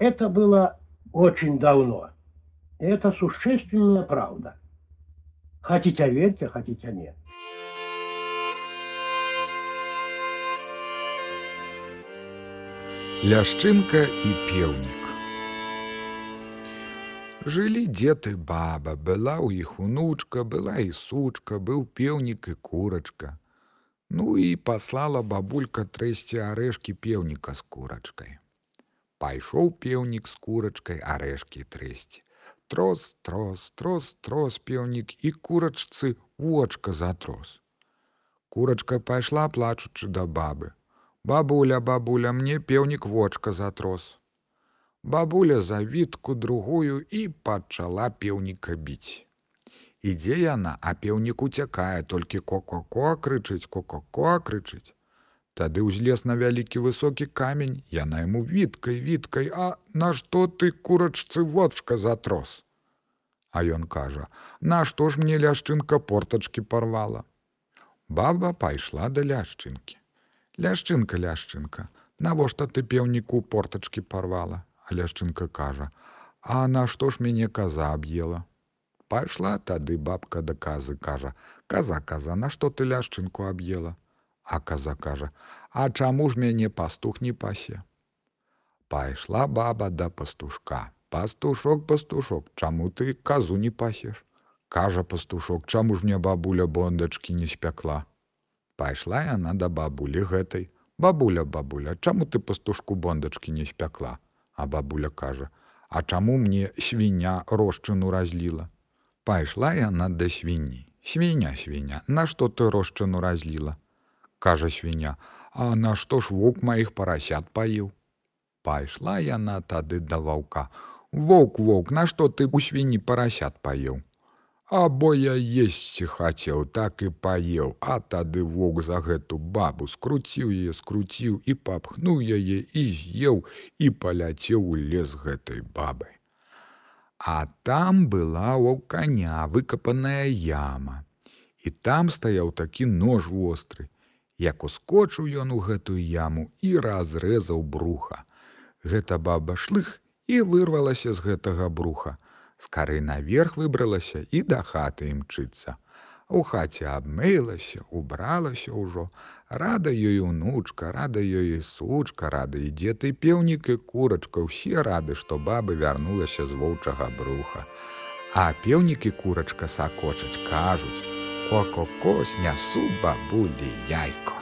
Это было очень давно. И это существенная правда. Хотите верьте, хотите нет. Ляшчынка і пеўнік. Жылі дзед і баба, была ў іх унучка, была і сучка, быў пеўнік і курачка. Ну і паслала бабулька трэсці арэшкі пеўніка з курачкай. Пайшоў пеўнік з курачкай арэшкі трэсці. Трос, трос, трос, трос пеўнік і курачцы вочка затрос. Курачка пайшла плачучы да бабы. Бабуля, бабуля, мне пеўнік вочка затрос. Бабуля за вітку другую і пачала пеўніка біць. Ідзе яна, а пеўнік уцякае, толькі ко-ко-ко крычыць, ко-ко-ко крычыць. Тады ўзлез на вялікі высокі камень, яна яму віткай, віткай, а нашто ты курачцы вочка затрос. А ён кажа: « Нашто ж мне ляшчынка портачкі парвала. Баба пайшла да ляшчынкі. Ляшчынка, ляшчынка, навошта ты пеўніку портачкі парвала, А ляшчынка кажа: « А нашто ж мяне каза аб'ела. Пайшла тады бабка да казы кажа: « Каза каза, нашто ты ляшчынку аб'ела. А каза кажа: « А чаму ж мяне пастух не пасе? Пайшла баба да пастушка. Пастушок, пастушок, чаму ты казу не пасеш? Кажа пастушок, чаму ж мне бабуля бондачкі не спякла. Пайшла яна да бабулі гэтай. Бабуля, бабуля, чаму ты пастушку бондачкі не спякла? А бабуля кажа: « А чаму мне свіня рошчыну разліла? Пайшла яна да свінні. Свіня, свіня, Нашто ты рошчыну разліла? Кажа свіня: « А нашто ж вук маіх парасят паіў? Пайшла яна тады да ваўка. Воўк, воўк, нашто ты у свіні парасят паеў? Або я есці хацеў, так і паеў, а тады воўк за гэту бабу скруціў яе, скруціў і папхнуў яе і з'еў і паляцеў у лес гэтай бабы. А там была ў каня выкапаная яма. І там стаяў такі нож востры. Як ускочыў ён у гэтую яму і разрэзаў бруха. Гэта баба шлых і вырвалася з гэтага бруха. З кары наверх выбралася і да хаты імчыцца. У хаце абмылася, убралася ўжо, рада ёй унучка, рада ёй і сучка, рада і дзед і пеўнік і курачка, усе рады, што бабы вярнулася з воўчага бруха. А пеўнік і курачка сакочаць, кажуць: Ко-ко-кос нясу бабулі яйко.